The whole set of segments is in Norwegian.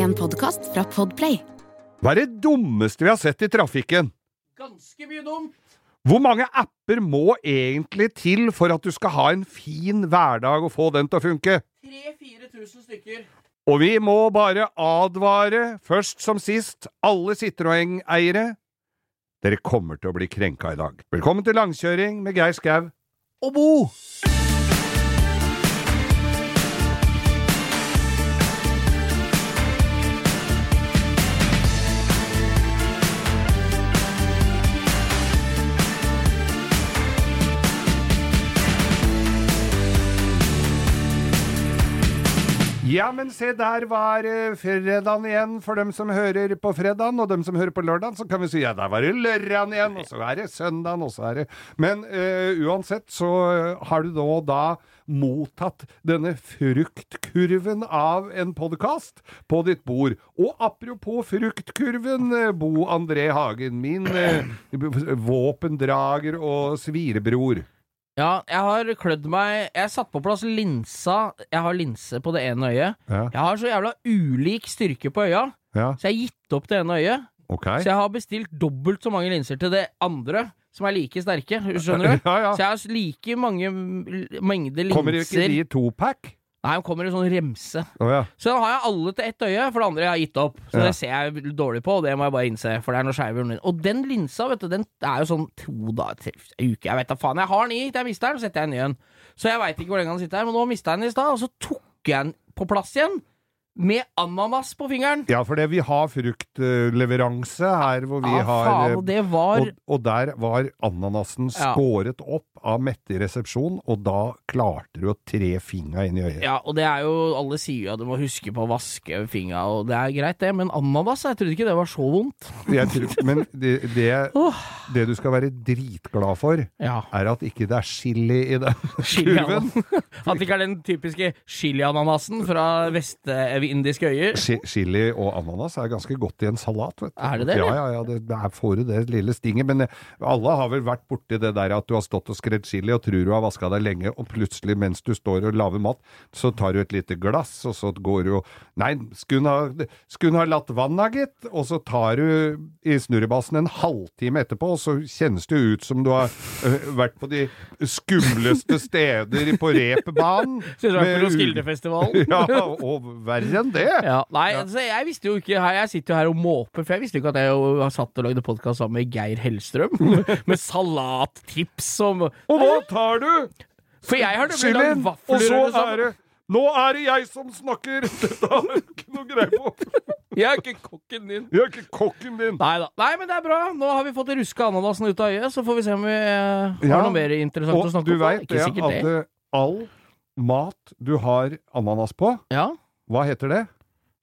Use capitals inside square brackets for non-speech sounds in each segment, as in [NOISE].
En podkast fra Podplay. Hva er det dummeste vi har sett i trafikken? Ganske mye dumt. Hvor mange apper må egentlig til for at du skal ha en fin hverdag og få den til å funke? 3000-4000 stykker. Og vi må bare advare, først som sist, alle Citroën-eiere. Dere kommer til å bli krenka i dag. Velkommen til langkjøring med Geir Skau. Og Bo! Ja, men se, der var eh, fredagen igjen for dem som hører på fredagen, og dem som hører på lørdagen, så kan vi si ja, der var det lørdagen igjen, og så er det søndagen, og så er det Men uh, uansett så eh, har du nå da mottatt denne fruktkurven av en podkast på ditt bord. Og apropos fruktkurven, Bo André Hagen, min uh, våpendrager og svirebror. Ja, jeg har klødd meg Jeg satt på plass linsa. Jeg har linse på det ene øyet. Ja. Jeg har så jævla ulik styrke på øya, Ja, så jeg har gitt opp det ene øyet. ok. Så jeg har bestilt dobbelt så mange linser til det andre, som er like sterke. Skjønner du? [LAUGHS] Ja, ja. Så jeg har like mange mengder linser. Kommer ikke de i topack? Nei, hun kommer i sånn remse. Oh, ja. Så da har jeg alle til ett øye, for det andre jeg har gitt opp. Så Ja. det ser jeg dårlig på, og det må jeg bare innse, for det er noe skeiv i. Og den linsa, vet du, den er jo sånn to til en uke. Jeg vet da faen. Jeg har den i, til jeg mister den, så setter jeg den ny igjen. Så jeg veit ikke hvor lenge han sitter her, men nå mista jeg den i stad, og så tok jeg den på plass igjen. Med ananas på fingeren. Ja, for det, vi har fruktleveranse her hvor vi Ja, har faen, eh, var og, og der var ananasen Ja. skåret opp av Mette i resepsjon, og da klarte du å tre fingra inn i øyet. Ja, og det er jo Alle sier jo at du må huske på å vaske fingra, og det er greit, det, men ananas, jeg trodde ikke det var så vondt. Jeg tror, men det, det, [LAUGHS] det du skal være dritglad for, Ja. er at ikke det er chili i den kurven. [LAUGHS] At det ikke er den typiske chiliananasen fra vestindiske øyer. Chi- Chili og ananas er ganske godt i en salat, vet du. Er det det, Ja, eller? ja, ja, det, det er, får du det lille stinget. Men eh, alle har vel vært borti det der at du har stått og skredd chili og tror du har vaska deg lenge, og plutselig mens du står og lager mat, så tar du et lite glass, og så går du og Nei, skulle ha, skulle ha latt vannet, gitt? Og så tar du i snurrebassen en halvtime etterpå, og så kjennes det ut som du har øh, vært på de skumleste steder på [LAUGHS] repbanen. Synes du det vært på Roskildefestivalen? [LAUGHS] Ja, og verre enn det. Ja, nei, altså, jeg visste jo ikke Jeg sitter jo her og måper, for jeg visste jo ikke at jeg jo har satt og lagde podkast sammen med Geir Hellstrøm. [LAUGHS] med salattips og Og hva tar du? For jeg har nemlig lagd vafler og så er det Nå er det jeg som snakker! [LAUGHS] Dette har jeg ikke noe greie på. Jeg er ikke kokken din. Jeg er ikke kokken din. Nei da. Nei, men det er bra. Nå har vi fått ruska ananasen ut av øyet, så får vi se om vi eh, har Ja, noe mer interessant å snakke om om. du vet det at det. all mat du har ananas på, Ja. Hva heter det?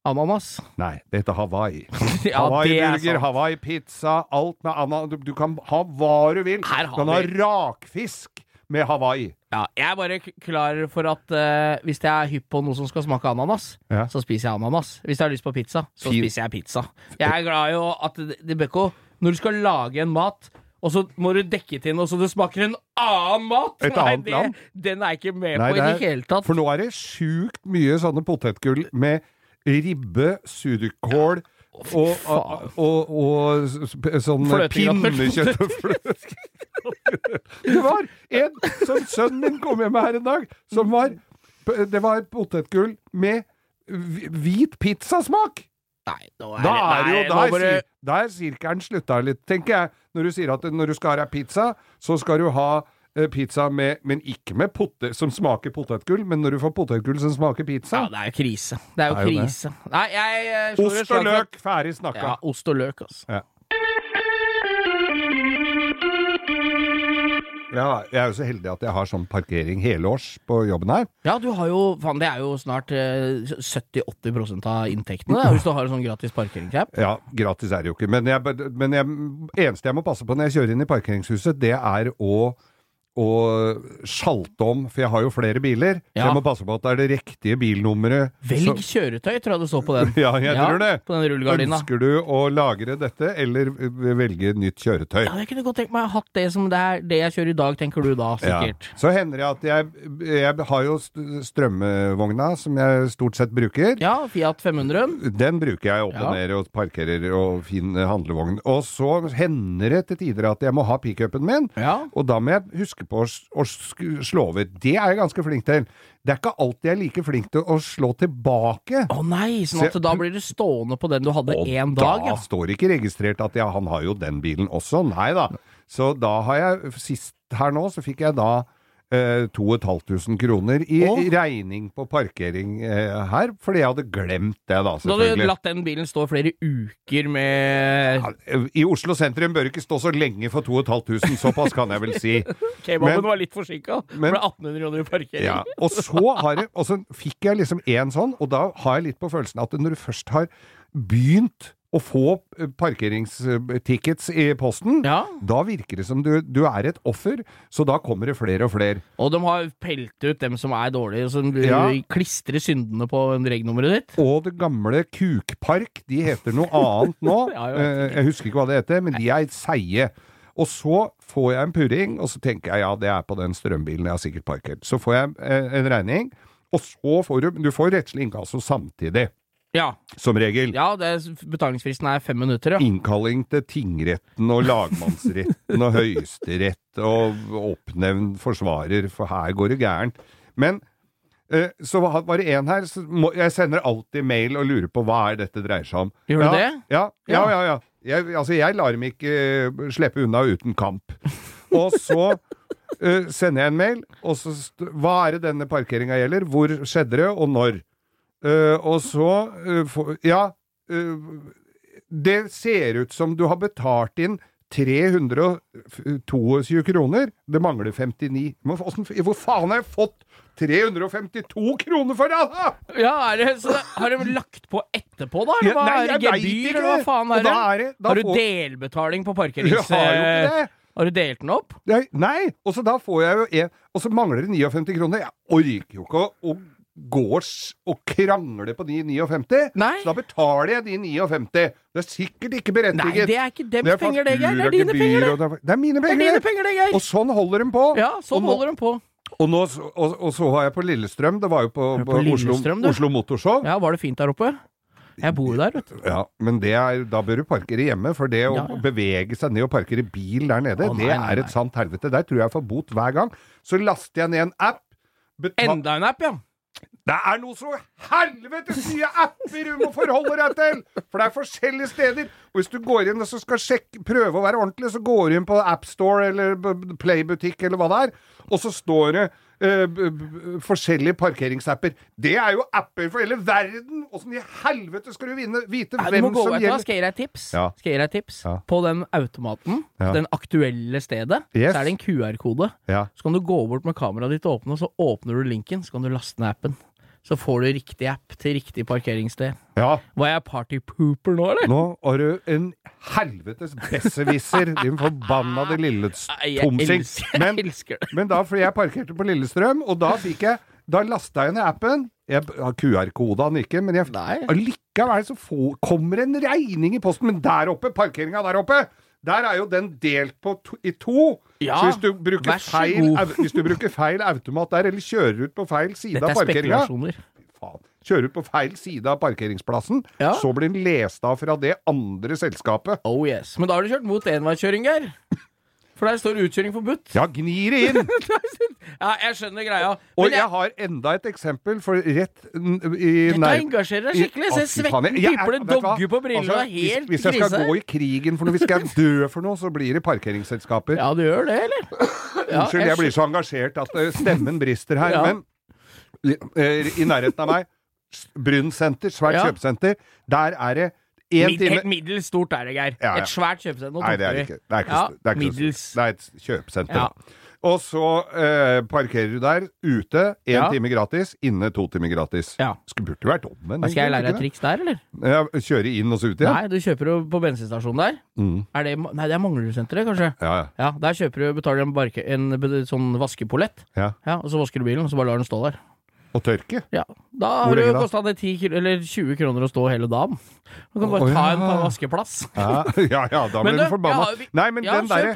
Ananas. Nei, det heter Hawaii. [LAUGHS] Ja, Hawaii det er burger. Hawaii pizza, alt med ananas. Du, du kan ha hva du vil. Du kan ha rakfisk med Hawaii. Ja, jeg er bare klar for at uh, hvis jeg er hypp på noe som skal smake ananas, Ja. så spiser jeg ananas. Hvis jeg har lyst på pizza, så Fin- spiser jeg pizza. Jeg er glad i at det, det bør ikke Når du skal lage en mat, og så må du dekke til noe så det smaker en annen mat! Et Nei, annet det, land? Den er jeg ikke med Nei, på i det er- hele tatt. For nå er det sjukt mye sånne potetgull med ribbe, surkål og, og, og, og sånn pinnekjøtt og fløte. [LAUGHS] Det var en som sønnen min kom hjem med her en dag, som var Det var potetgull med hvi- hvit pizzasmak! Nei, nå er Da det er jo nei, Da nå er, bare- sir- da er sirkelen slutta litt, tenker jeg. Når du sier at når du skal ha deg pizza, så skal du ha eh, pizza med Men ikke med potet, som smaker potetgull, men når du får potetgull som smaker pizza Ja, det er jo krise. Det er jo Det er jo krise. Nei, jeg jeg, Ost og løk, ferdig snakka. Ja, ost og løk, altså. Ja. Ja, jeg er jo så heldig at jeg har sånn parkering helårs på jobben her. Ja, du har jo Faen, det er jo snart eh, 70-80% av inntektene, det, hvis du har en sånn gratis parkeringsapp. Ja, gratis er det jo ikke. Men, jeg, men jeg, eneste jeg må passe på når jeg kjører inn i parkeringshuset, det er å, å sjalte om, for jeg har jo flere biler. Så jeg må passe på at det er det riktige bilnummeret. Velg Så- kjøretøy, tror jeg det står på den. [LAUGHS] Ja, jeg tror det. På den rullegardina. Ønsker du å lagre dette, eller velge nytt kjøretøy? Ja, jeg kunne godt tenkt meg å ha hatt det som det er det jeg kjører i dag, tenker du da, sikkert. Så hender det at jeg, jeg har jo st- strømvogna, som jeg stort sett bruker. Ja, Fiat 500. Den bruker jeg opp og Ja. ned og parkerer og fin handlevogn. Og så hender det til tider at jeg må ha pickupen min, Ja. og da må jeg huske på å, å slå over. Det er jeg ganske flink til. Det er ikke alltid jeg er like flink til å slå tilbake. Å nei, sånn at så, da blir du stående på den du hadde Og én dag, da ja. står ikke registrert at ja, han har jo den bilen også. Nei da. Så da har jeg Sist her nå, så fikk jeg da eh, 2500 kroner i Åh. regning på parkering eh, her, fordi jeg hadde glemt det, da, Da hadde du selvfølgelig. latt den bilen stå flere uker med Ja, I Oslo sentrum bør du ikke stå så lenge for 2500, såpass kan jeg vel si. [LAUGHS] Kebaben Men- var litt forsinka. Men- ble 1800 kroner i parkering. Ja, og så, har jeg, og så fikk jeg liksom en sånn, og da har jeg litt på følelsen at når du først har begynt å få eh, parkeringstickets i posten, Ja. da virker det som du, du er et offer, så da kommer det flere og flere. Og de har pelt ut dem som er dårlige, som Ja. klistrer syndene på regnummeret ditt. Og det gamle Kukpark, de heter noe annet nå. [LAUGHS] Ja, jeg Eh, jeg husker ikke hva det heter, men de er seige. Og så får jeg en purring, og så tenker jeg ja, det er på den strømbilen jeg har sikkert parkert. Så får jeg eh, en regning, og så får du Du får rettslig inkasso samtidig, Ja, som regel. ja det er, betalingsfristen er fem minutter, ja. Innkalling til tingretten og lagmannsretten og [LAUGHS] høyesterett og oppnevnt forsvarer, for her går det gærent. Men eh, så var det en her så må, Jeg sender alltid mail og lurer på hva er dette dreier seg om. Gjør du det? Ja, ja, Ja. ja. ja. Jeg, altså, jeg lar dem ikke uh, slippe unna uten kamp. [LAUGHS] Og så uh, sender jeg en mail, og så Hva er det denne parkeringa gjelder? Hvor skjedde det, og når? Eh, og så uh, for, Ja. Uh, det ser ut som du har betalt inn 322 kroner. Det mangler 59. Men hvor faen har jeg fått 352 kroner for det, da?! Ja, det, så har de lagt på etterpå, da? Eller Ja, nei, er det? Gebyr, eller hva faen er det? er det- har du får- delbetaling på parkerings... har det! Har du delt den opp? Nei, nei! Og så da får jeg jo en Og så mangler det 59 kroner. Jeg orker jo ikke å, å gå s- og krangler på de 59. Nei. Så da betaler jeg de 59. Det er sikkert ikke berettiget. Nei, det er ikke er penger, det, Geir. Det er dine penger, det. Det er- mine penger, Det er penger! det. Og sånn holder de på. Ja, sånn og nå, holder de på. Og, nå, og, og så har jeg på Lillestrøm, det var jo på, på, på Oslo, Oslo Motorshow. Ja, var det fint der oppe? Jeg bor jo der, vet du. Ja, men det er, da bør du parkere hjemme, for det å Ja, ja. bevege seg ned og parkere bil der nede, Å, nei, det er nei. et sant helvete. Der tror jeg jeg får bot hver gang. Så laster jeg ned en app. Enda en app, ja. Det er noe så helvetes nye apper du må forholde deg til! For det er forskjellige steder. Og hvis du går inn og skal sjekke, prøve å være ordentlig, så går du inn på AppStore eller Playbutikk eller hva det er, og så står det eh, forskjellige parkeringsapper. Det er jo apper for hele verden! Åssen i helvete skal du vinne, vite Nei, hvem som hva, gjelder? Skal jeg gi deg tips? Ja. Skal jeg gi deg tips? Ja. På den automaten, Ja. den aktuelle stedet, Yes. så er det en QR-kode. Ja. Så kan du gå bort med kameraet ditt og åpne, og så åpner du linken, så kan du laste ned appen. Så får du riktig app til riktig parkeringssted. ja. Var jeg partypooper nå, eller? Nå har du en helvetes besserwisser, din forbannede lille Nei, jeg tomsing. elsker, jeg Men, men da, fordi jeg parkerte på Lillestrøm, og da fikk jeg Da lasta jeg ned appen. Jeg har QR-koda han ikke, men jeg, allikevel så få, kommer en regning i posten. Men der oppe, parkeringa der oppe, der er jo den delt på to, i to. Ja, så hvis du, bruker feil, hvis du bruker feil automat der, eller kjører ut på feil side av er parkeringa faen, kjører ut på feil side av parkeringsplassen, Ja. så blir den lest av fra det andre selskapet. Oh yes. Men da har du kjørt mot enveiskjøring, Geir. For der står utkjøring forbudt. Ja, gni det inn! [LAUGHS] Ja, jeg skjønner greia. Og jeg jeg, har enda et eksempel, for rett i dette engasjerer deg skikkelig. Se svetten jeg- det er- dogger på brillene, Altså, det er helt hvis, hvis jeg skal krise. gå i krigen for noe, hvis skal jeg dø for noe, så blir det parkeringsselskaper. Ja, du gjør det, eller? [COUGHS] Ja, Unnskyld, jeg blir så engasjert at eh, stemmen brister her. Ja. Men eh, i nærheten av meg, Bryn senter, svært kjøpesenter, der er det Mid, time Helt middels stort er det, Geir. Ja, ja. Et svært kjøpesenter. Nei, det er ikke. Det er, ikke, det er, ikke middels. det er et kjøpesenter. Og så eh, parkerer du der ute én time gratis, inne to timer gratis. Ja. Skulle burde vært omvendt. Skal jeg lære deg et triks der, eller? Ja, kjøre inn og så ut igjen? Nei, du kjøper jo på bensinstasjonen der. Mm. Er det, nei, det er Manglerudsenteret, kanskje. Ja, Der kjøper du, betaler du en, barke, en en sånn vaskepolett, ja. ja, og så vasker du bilen, og så bare lar den stå der. Og tørke? Ja, Da har det kosta deg 10 kilo, eller 20 kroner å stå hele dagen. Du kan bare Å, ta en på vaskeplass. Ja, [LAUGHS] ja, ja da blir du forbanna. ja, vi- Nei, men Ja, den derre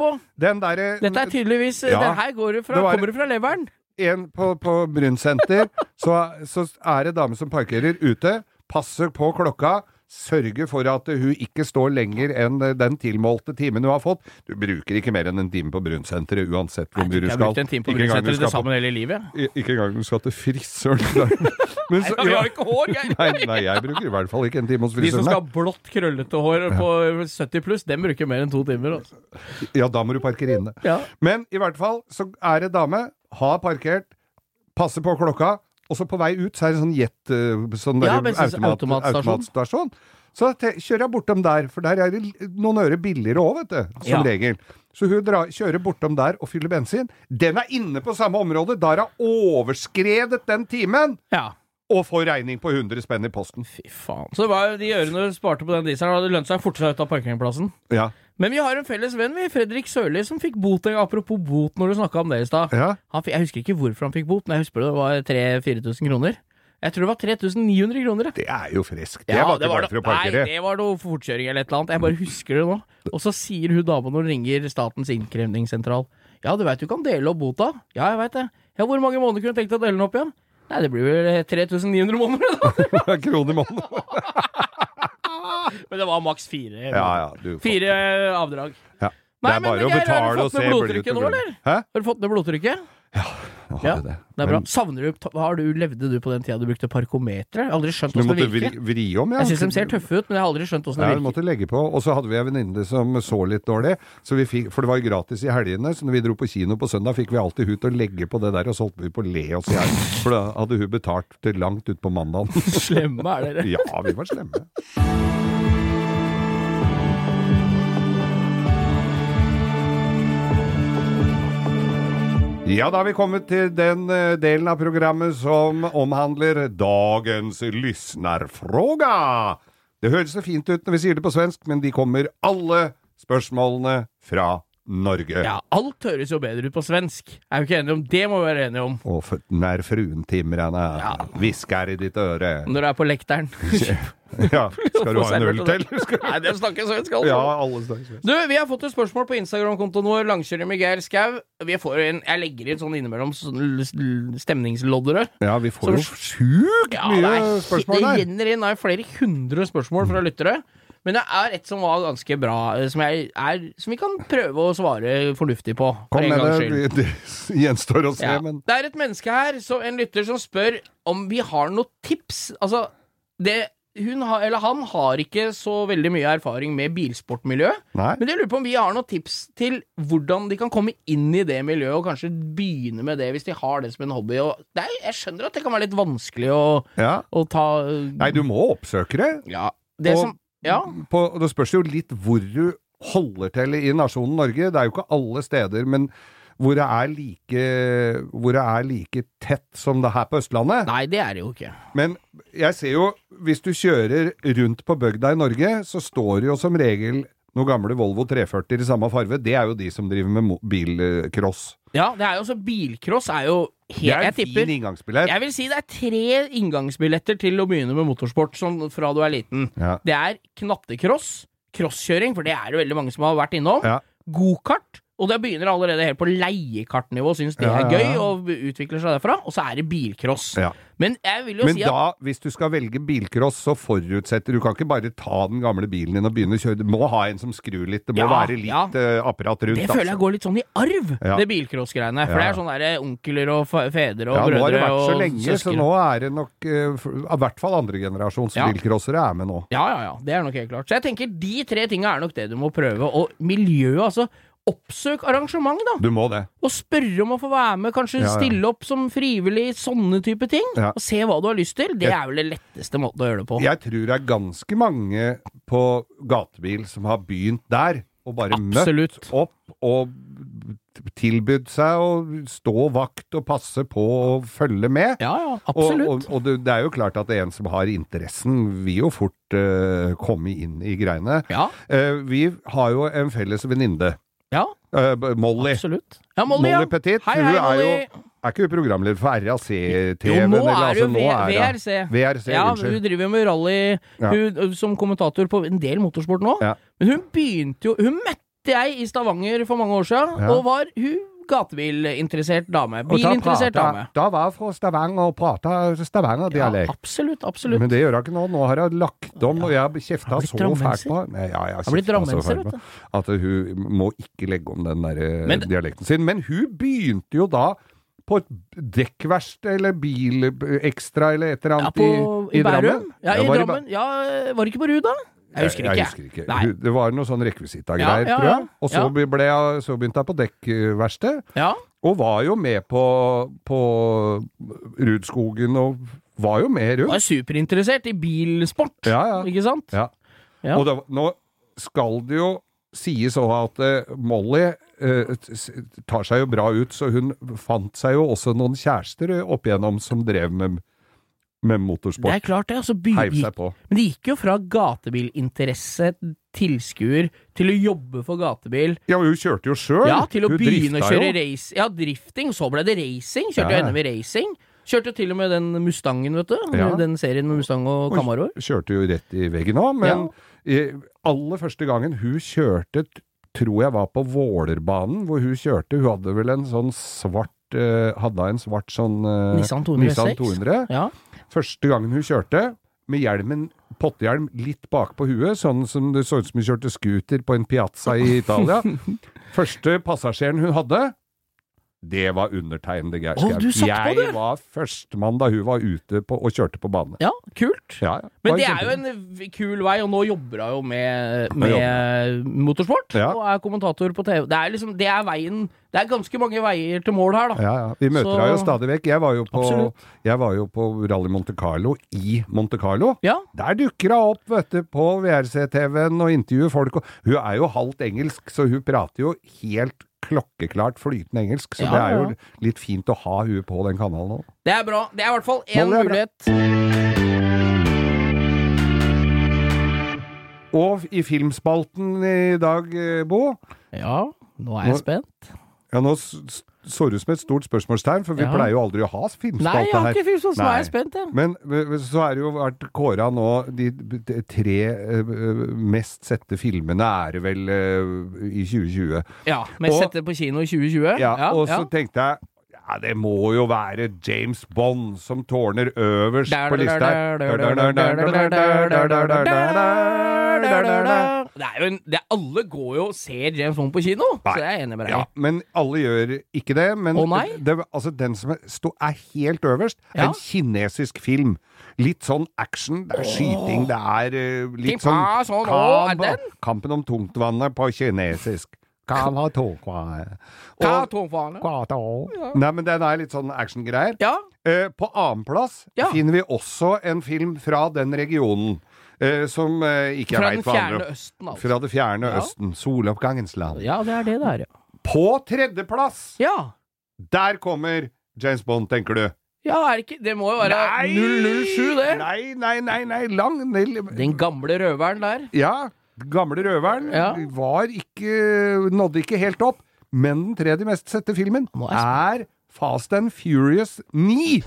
derre Dette er tydeligvis Ja. Den her går fra, Det var- kommer det fra leveren. en på, på Brynsenter, så, så er det dame som parkerer ute, passer på klokka, sørger for at hun ikke står lenger enn den tilmålte timen hun har fått. Du bruker ikke mer enn en time på Brunnsenteret uansett hvor mye du Jeg har skal. brukt en time på skal til sammen hele livet. Ikke engang du skal til frisøren. [LAUGHS] Men så- ja. har ikke hår, Geir! Nei, nei, jeg bruker i hvert fall ikke en time hos De som skal ha blått, krøllete hår på 70 pluss, dem bruker mer enn to timer. Også. Ja, da må du parkere inne. Ja. Men i hvert fall så er det dame, har parkert, passer på klokka, og så på vei ut så er det sånn jet, eh, sånn Ja, automat, automatstasjon. automatstasjon. Så kjører jeg bortom der, for der er det noen øre billigere òg, vet du, som Ja. regel. Så hun drar, kjører bortom der og fyller bensin. Den er inne på samme område, Der har overskredet den timen! ja. Og får regning på 100 spenn i posten. Fy faen. Så det var de ørene du sparte på den dieselen, hadde lønt seg å forte seg ut av parkeringsplassen. Ja. Men vi har en felles venn, vi, Fredrik Sørli, som fikk bot. Apropos bot, når du snakka om det i stad. ja. Jeg husker ikke hvorfor han fikk bot, men jeg husker det var 3000-4000 kroner. Jeg tror det var 3900 kroner. Det er jo friskt. Det var ikke bare for å parkere. Nei, det var noe fortkjøring eller et eller annet. Jeg bare husker det nå. Og så sier hun dama når hun ringer Statens innkrevingssentral Ja, du veit du kan dele opp bota? Ja, jeg veit det. Ja, hvor mange måneder kunne du tenkt deg å dele den opp igjen? Nei, det blir vel 3900 måneder, da. [LAUGHS] Kroner i måneden. [LAUGHS] [LAUGHS] Men det var maks fire. Ja, ja. Du, Fire avdrag. ja. Nei, men Geir, har du fått ned med blodtrykket nå, eller? Hæ? Har du fått ned blodtrykket? Nå har Ja, jeg det. Det er bra. Men Savner du har du, Levde du på den tida du brukte parkometer? Aldri skjønt åssen det virker. vri, vri om, ja. Jeg syns de ser tøffe ut, men jeg har aldri skjønt åssen Ja, det virker. Ja, måtte legge på. Og så hadde vi en venninne som så litt dårlig, så vi fikk, for det var jo gratis i helgene. Så når vi dro på kino på søndag, fikk vi alltid hun til å legge på det der, og så holdt vi på å le oss i hjel. For da hadde hun betalt til langt utpå mandagen. [LAUGHS] Slemme er dere. ja, vi var slemme. Ja, da har vi kommet til den eh, delen av programmet som omhandler dagens lysnerfråga. Det høres så fint ut når vi sier det på svensk, men de kommer alle spørsmålene fra Norge. Ja, alt høres jo bedre ut på svensk. Er vi ikke enige om det? må vi være enige om. Og for, når fruen timrene Ja. hvisker i ditt øre Når du er på lekteren. [LAUGHS] Ja, skal du ha en øl til? [LAUGHS] Nei, det snakker svensk, altså. Ja, alle snakker Du, vi har fått et spørsmål på Instagram-kontoen vår, Langkjøring med Geir Skau. Vi får en, jeg legger inn sånn innimellom sånn stemningsloddere. Ja, vi får jo Som- sjukt mye ja, er, spørsmål det der. renner inn det er flere hundre spørsmål fra lyttere. Men det er et som var ganske bra, eh, som, er, som vi kan prøve å svare fornuftig på. Kom med det, det, det gjenstår å se, Ja. men Det er et menneske her, så en lytter som spør om vi har noen tips. Altså, det, hun har, eller han har ikke så veldig mye erfaring med bilsportmiljø. Nei. Men jeg lurer på om vi har noen tips til hvordan de kan komme inn i det miljøet, og kanskje begynne med det hvis de har det som en hobby. Er, jeg skjønner at det kan være litt vanskelig å, Ja. å ta Nei, du må oppsøke det. Ja. Det Og- som Ja. På, det spørs jo litt hvor du holder til i nasjonen Norge. Det er jo ikke alle steder, men hvor det er like, hvor det er like tett som det her på Østlandet. Nei, det er det jo ikke. Men jeg ser jo, hvis du kjører rundt på bygda i Norge, så står det jo som regel noen gamle Volvo 340 i samme farve. Det er jo de som driver med bilcross. Ja, det er jo så Bilcross er jo Det er en tipper fin inngangsbillett. Jeg vil si det er tre inngangsbilletter til å begynne med motorsport sånn fra du er liten. Ja. Det er knattekross, crosskjøring, for det er det veldig mange som har vært innom. Ja. Gokart. Og det begynner allerede helt på leiekartnivå, syns det er gøy, og utvikler seg derfra. Og så er det bilcross. Ja. Men jeg vil jo Men si at da, hvis du skal velge bilcross, så forutsetter Du kan ikke bare ta den gamle bilen din og begynne å kjøre. Du må ha en som skrur litt. Det må Ja, være litt ja. eh, apparat rundt. det føler jeg går litt sånn i arv, Ja. det bilcross-greiene. For det er sånn derre onkler og fedre og ja, nå har det vært så lenge, lenge, så nå er det nok uh, I hvert fall andregenerasjons Ja. bilcrossere er med nå. Ja, ja, ja. Det er nok helt klart. Så jeg tenker de tre tinga er nok det du må prøve. Og miljøet, altså. Oppsøk arrangement, da. Du må det. Og spørre om å få være med, kanskje Ja, ja. stille opp som frivillig, sånne type ting. Ja. Og se hva du har lyst til. Det er vel det letteste måten å gjøre det på. Jeg tror det er ganske mange på gatebil som har begynt der, og bare Absolutt. møtt opp og tilbudt seg å stå vakt og passe på og følge med. Ja, ja, Og, absolutt. og, og det, det er jo klart at en som har interessen, vil jo fort uh, komme inn i greiene. ja, Uh, vi har jo en felles venninne, ja, Uh, Molly. absolutt. Ja, Molly, ja. Petit. Hei, hun hei, er jo Er ikke hun programleder for RAC-TV? Jo, nå eller, er altså, hun altså, VRC. VRC, Ja, hun driver med rally Ja. hun, som kommentator på en del motorsport nå. Ja. Men hun begynte jo Hun møtte jeg i Stavanger for mange år siden, Ja. og var hun gatebilinteressert dame. Bilinteressert da dame. Da var jeg fra Stavanger og prata Ja, Stavanger-dialekt. absolutt, absolutt. Men det gjør jeg ikke nå. Nå har jeg lagt om, og jeg kjefta så fælt på Nei, ja, jeg har blitt drammenser, vet du. at hun må ikke legge om den der eh, Men- dialekten sin. Men hun begynte jo da på et dekkverksted eller bilekstra eller et eller Ja, på, i, Drammen. Bærum? Ja, i Drammen. Ja, var det ikke på Ruda? Jeg husker ikke. Jeg husker ikke. Nei. Det var noe sånn rekvisittagreier, ja, Ja, ja, tror jeg. Og så, ble jeg, så begynte jeg på dekkverksted, Ja. og var jo med på, på Rudskogen, og var jo med rundt. Var superinteressert i bilsport, Ja, ja. ikke sant? Ja. Ja. Og det, nå skal det jo sies òg at uh, Molly uh, tar seg jo bra ut, så hun fant seg jo også noen kjærester opp igjennom som drev med, med motorsport. Det er klart, det. Altså, Heiv seg på. men det gikk jo fra gatebilinteresse, tilskuer, til å jobbe for gatebil. Ja, men hun kjørte jo sjøl. Ja, til å hun begynne å kjøre race. Ja, drifting. Så ble det racing. Kjørte Ja, jo ja. NM i racing. Kjørte jo til og med den Mustangen, vet du. Ja. Den serien med Mustang og Camaro Camaroer. Kjørte jo rett i veggen òg, men i, aller første gangen hun kjørte, tror jeg var på Vålerbanen, hvor hun kjørte. Hun hadde vel en sånn svart eh, Hadde en svart sånn eh, Nissan 206. Nissan 200. Ja. Første gangen hun kjørte, med hjelmen, pottehjelm litt bak på huet, sånn som det så ut som hun kjørte scooter på en piazza i Italia. [LAUGHS] Første passasjeren hun hadde, det var undertegnede Geir Skau. på Jeg var førstemann da hun var ute på, og kjørte på bane. ja, kult. Ja, ja. Men det er jo en kul vei, og nå jobber hun jo med, med motorsport. Ja. Og er kommentator på TV. Det er liksom, det er veien Det er ganske mange veier til mål her, da. ja, ja. Vi møter henne jo stadig vekk. Jeg var jo, på, jeg var jo på Rally Monte Carlo i Monte Carlo. Ja. Der dukker hun opp vet du, på VRC-TV-en og intervjuer folk. Og hun er jo halvt engelsk, så hun prater jo helt klokkeklart flytende engelsk. Så Ja, det er jo ja. litt fint å ha huet på den kanalen òg. Det er bra. Det er i hvert fall én mulighet. Og i filmspalten i dag, eh, Bo Ja, nå er jeg Nå- spent. Ja, nå så ut som et stort spørsmålstegn, for vi Ja. pleier jo aldri å ha Nei, jeg har ikke sånn, så er jeg spent, jeg. Men så er det jo vært kåra nå De tre eh, mest sette filmene er det vel eh, i 2020. Ja, Mest Og- sette på kino i 2020. Ja, og så ja. tenkte jeg ja, det må jo være James Bond som tårner øverst på lista. Det er jo en, det alle går jo og ser James Bond på kino, Nei. så jeg er enig med deg. Ja, men alle gjør ikke det. Men oh, det, altså den som er, stå, er helt øverst, er Ja. en kinesisk film. Litt sånn action, det er skyting, det er uh, litt sånn sånn, kamp- Kampen om tungtvannet på kinesisk. Kava var kva- Hva tror faen? kva. Nei, men den er litt sånn actiongreier. Ja, Eh, på annenplass Ja. finner vi også en film fra den regionen, eh, som eh, ikke fra jeg veit hva fjerne østen, altså. Fra det fjerne Ja. østen. Soloppgangens land. Ja, det er det det er, ja. På tredjeplass, Ja, der kommer James Bond, tenker du. ja det ikke Det må jo være 007, det. Nei, nei, nei, nei, lang Den gamle røveren der. Ja, gamle røveren Ja. var ikke Nådde ikke helt opp. Men den tredje mest sette filmen er Fast and Furious 9.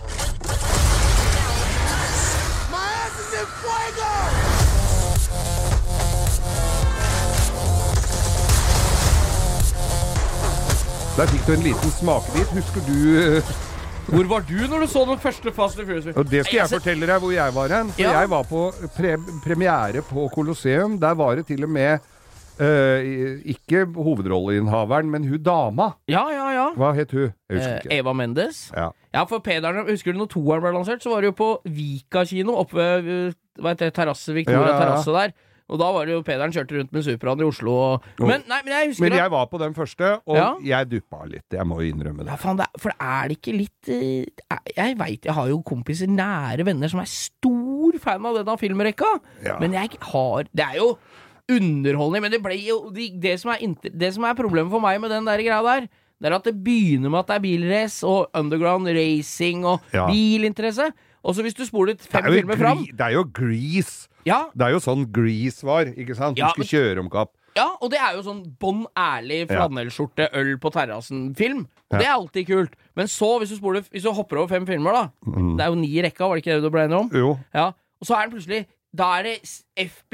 Der fikk du en liten smakebit. Husker du eh, Hvor var du når du så den første Fast and Furious? Og det skal jeg fortelle deg hvor jeg var hen. For Ja. jeg var på pre premiere på Colosseum. Der var det til og med Uh, ikke hovedrolleinnehaveren, men hun dama. Ja, ja, ja. Hva het hun? Jeg husker Eh, ikke. Eva Mendes. Ja. Ja, for Pederen, husker du når toeren ble lansert, så var det jo på Vika kino, oppe ved terrasse, Victoria ja, ja. terrasse der. Og da var det jo Pederen kjørte rundt med Supraen i Oslo og Men nei, men jeg Men jeg var på den første, og Ja. jeg duppa litt. Jeg må innrømme ja, det. faen, det er, For er det ikke litt eh, Jeg veit jeg har jo kompiser, nære venner, som er stor fan av denne filmrekka. Ja. Men jeg har Det er jo underholdning, men det ble jo det, det, som er inter, det som er problemet for meg med den der greia der, det er at det begynner med at det er bilrace og underground racing og Ja. bilinteresse. Og så hvis du spoler fem er filmer fram det er jo Grease. ja, Det er jo sånn Grease var, ikke sant? Du Ja, skulle kjøre om kapp. ja, og det er jo sånn bånn ærlig flanellskjorte, øl på terrassen-film. Og det er alltid kult. Men så, hvis du, spoler, hvis du hopper over fem filmer, da Mm. Det er jo ni i rekka, var det ikke det du ble enig om? Jo. Ja, og så er den plutselig Da er det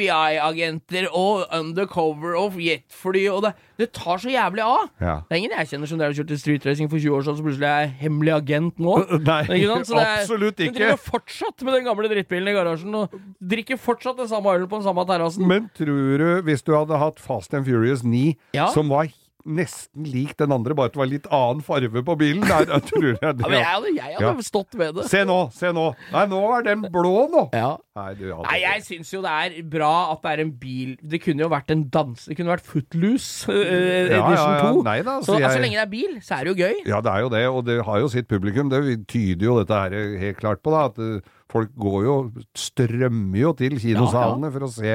FBI-agenter og undercover og jetfly og det, det tar så jævlig av. Ja. Det er ingen jeg kjenner som drev og kjørte streetracing for 20 år siden, så plutselig er jeg hemmelig agent nå. Nei, [LAUGHS] Ikke sant? Så det er- absolutt ikke. Hun driver fortsatt med den gamle drittbilen i garasjen og drikker fortsatt den samme ølen på den samme terrassen. Men tror du, hvis du hadde hatt Fast and Furious 9, Ja. som var nesten lik den andre, bare at det var litt annen farve på bilen der, jeg tror jeg det Ja, men jeg jeg hadde Ja. stått ved det. Se nå, se nå! Nei, nå er den blå nå! Ja. Nei, du Nei, jeg syns jo det er bra at det er en bil Det kunne jo vært en dans... Det kunne vært Footloose uh, edition ja, ja. 2. Nei da, så, så jeg- så lenge det er bil, så er det jo gøy. Ja, det er jo det, og det har jo sitt publikum. Det tyder jo dette her helt klart på, da. At eh, folk går jo Strømmer jo til kinosalene for å se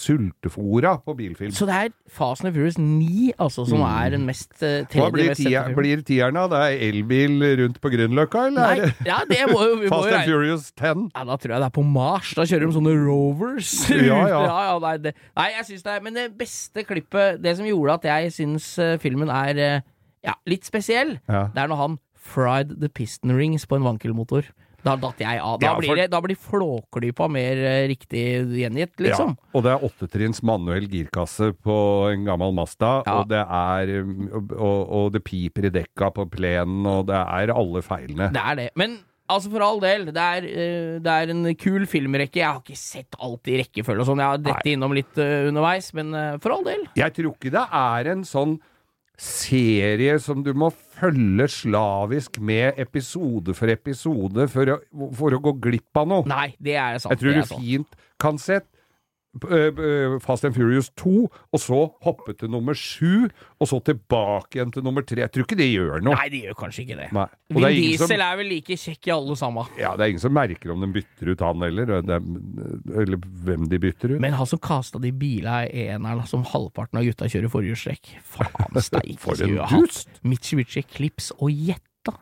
sultefora på bilfilm. Så det er Fast and Furious 9 altså, som er den mest uh, Mm. Hva tredje blir, tia, blir tieren da? Det er elbil rundt på Grünerløkka, eller Nei, ja, det må jo må Fast jo and Furious 10? Ja, da tror jeg det er på Mars. Da kjører de sånne rovers. [LAUGHS] Ja, [LAUGHS] ja. ja, nei, det, nei, jeg syns det er Men det beste klippet Det som gjorde at jeg syns uh, filmen er uh, ja, litt spesiell, Ja. det er når han fried the piston rings på en vankelmotor. Da datt jeg av. Da, Ja, blir, det, da blir flåklypa mer eh, riktig gjengitt, liksom. Ja, og det er åttetrinns manuell girkasse på en gammel Mazda, Ja. og det er og, og det piper i dekka på plenen, og det er alle feilene. Det er det. Men altså, for all del, det er, eh, det er en kul filmrekke. Jeg har ikke sett alt i rekkefølge og sånn. Jeg har dette innom litt eh, underveis, men for all del. Jeg tror ikke det er en sånn serie som du må følge slavisk med episode for episode for å, for å gå glipp av noe. Nei, det er sant. Jeg tror det du fint kan se Fast and Furious 2, og så hoppe til nummer 7, og så tilbake igjen til nummer 3. Jeg tror ikke det gjør noe. Nei, det gjør kanskje ikke det. Nei. Og Vin det er Diesel som, er vel like kjekk i alle sammen. ja, det er ingen som merker om de bytter ut han heller, er, eller hvem de bytter ut. Men han som kasta de bila i eneren som halvparten av gutta kjører forhjulstrekk. Faen [LAUGHS] steike. For en dust! Mitsubishi Eclipse og Jetta.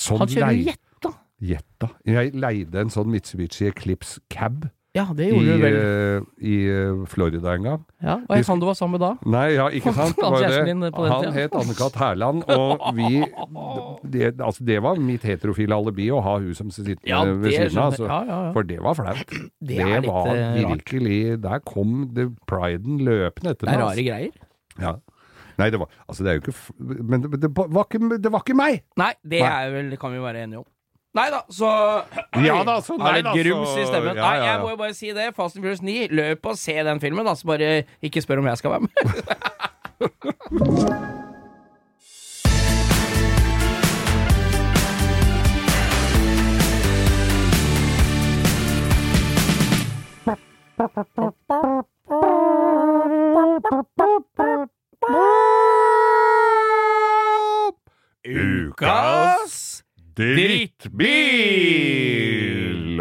Sånn Han kjører lei- Jetta. Jetta. Jeg leide en sånn Mitsubishi Eclipse cab Ja, det i, gjorde du vel. øh, i øh, Florida en gang. Ja, og jeg han du var sammen med da. Nei, ja, ikke [LAUGHS] sant? Han Han het Anne-Kat. Hærland, og vi det, altså det var mitt heterofile alibi å ha hun som sitter Ja, ved siden av. Altså, ja, ja. For det var flaut. [CLEARS THROAT] Det det var eh, rart. virkelig Der kom det priden løpende etter Det er rare greier. altså. Ja. Nei, det var Altså, det er jo ikke Men det, det, var, ikke, det var ikke meg! Nei, det Nei. er vel, det kan vi være enige om. Nei da, så [CLEARS THROAT] Ja da, så nei litt da, grums i stemmen. ja, Nei, ja, jeg må jo bare si det. Fast and Furious 9, løp og se den filmen, da. Så bare ikke spør om jeg skal være med. [LAUGHS] Ukas drittbil!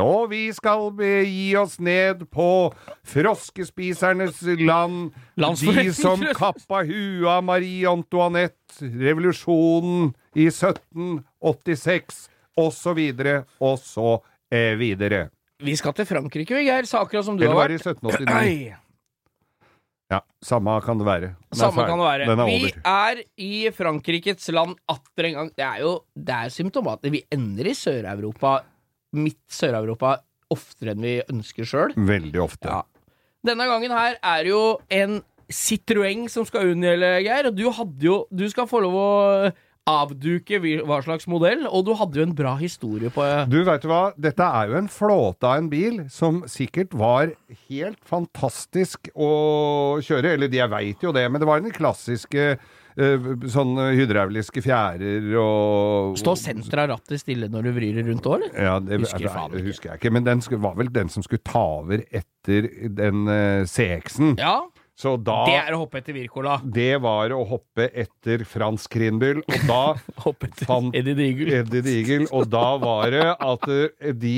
Og vi skal gi oss ned på froskespisernes land. De som kappa huet av Marie Antoinette, revolusjonen i 1786, og så videre, og så eh, videre. Vi skal til Frankrike, vi, Geir. Saker som du Eller har var det i 1789? Ja, samme kan det være. Den Samme kan det være. Den er Vi over. er i Frankrikes land atter en gang. Det er jo det er symptomatisk. Vi ender i Sør-Europa, midt Sør-Europa, oftere enn vi ønsker sjøl. Veldig ofte. Ja. Denne gangen her er jo en Citroën som skal unngjelde, Geir. Og du hadde jo Du skal få lov å avduke hva slags modell, og du hadde jo en bra historie på Du, vet du hva? Dette er jo en flåte av en bil som sikkert var helt fantastisk å kjøre. Eller jeg veit jo det, men det var den klassiske eh, sånn hydrauliske fjærer og Står senteret av rattet stille når du vrir det rundt òg, eller? ja, det Husker nei, faen husker jeg ikke. Men den var vel den som skulle ta over etter den uh, CX-en. Ja. Så da Det er å hoppe etter Wirkola. det var å hoppe etter Frans Krinbyl, og da [LAUGHS] Fant- Eddie Digel. Eddie Digel, og da var det at eh, de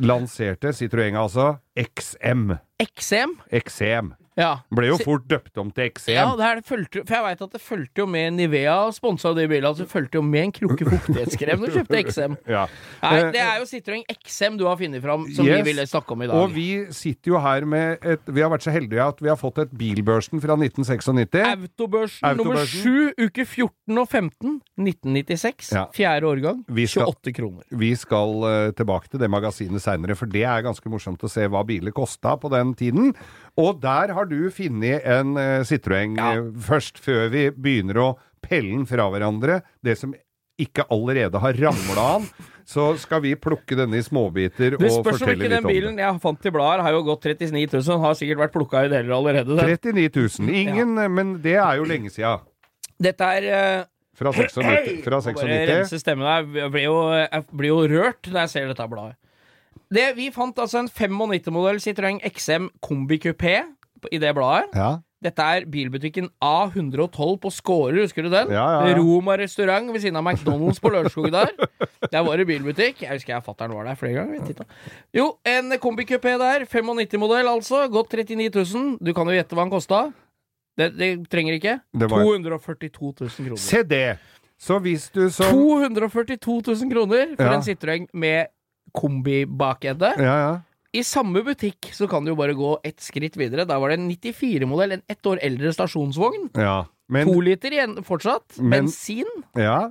lanserte Citroën, altså XM. XM. XM. Ja. Ble jo fort døpt om til XM. Ja, det her fulgte, for jeg veit at det fulgte jo med Nivea sponsa de bilene. Altså, det fulgte jo med en krukke fuktighetskrem når du kjøpte XM. [LAUGHS] Ja. Nei, Eh, det er jo Citroën XM du har funnet fram, som Yes. vi ville snakke om i dag. Og vi sitter jo her med et Vi har vært så heldige at vi har fått et Bilbørsen fra 1996. Autobørsen nummer 7, uke 14 og 15, 1996. Ja. Fjerde årgang. Skal- 28 kroner. Vi skal uh, tilbake til det magasinet seinere, for det er ganske morsomt å se hva biler kosta på den tiden. Og der har du funnet en uh, Citroën Ja. eh, først, før vi begynner å pelle den fra hverandre. Det som ikke allerede har ramla an. Så skal vi plukke denne i småbiter Det og spørs om fortelle ikke litt den om bilen det. jeg fant i bladet, har jo gått 39 000. Har sikkert vært plukka i deler allerede. Den. 39 000. Ingen, ja. men det er jo lenge sia. Dette er uh, Fra 96. Fra 96. Bare 96. rense stemmen her. Jeg blir, jo, jeg blir jo rørt når jeg ser dette bladet. Det, vi fant altså en 95-modell Citroën XM Kombi Coupé i det bladet. Ja. Dette er bilbutikken A112 på Skårer, husker du den? Ja, ja. Roma restaurant ved siden av McDonald's på Lørenskog der. [LAUGHS] Der var det bilbutikk. Jeg husker jeg fatter'n var der flere ganger. Jo, en kombikupé der. 95-modell, altså. Gått 39 000. Du kan jo gjette hva den kosta. Det, det trenger ikke. Det var- 242 000 kroner. Se det! Så hvis du som 242 000 kroner for Ja. en Citroën med kombibakende. Ja, ja. I samme butikk så kan du jo bare gå ett skritt videre. Da var det en 94-modell, en ett år eldre stasjonsvogn. ja. Men To liter igjen fortsatt. Men- Bensin. Ja.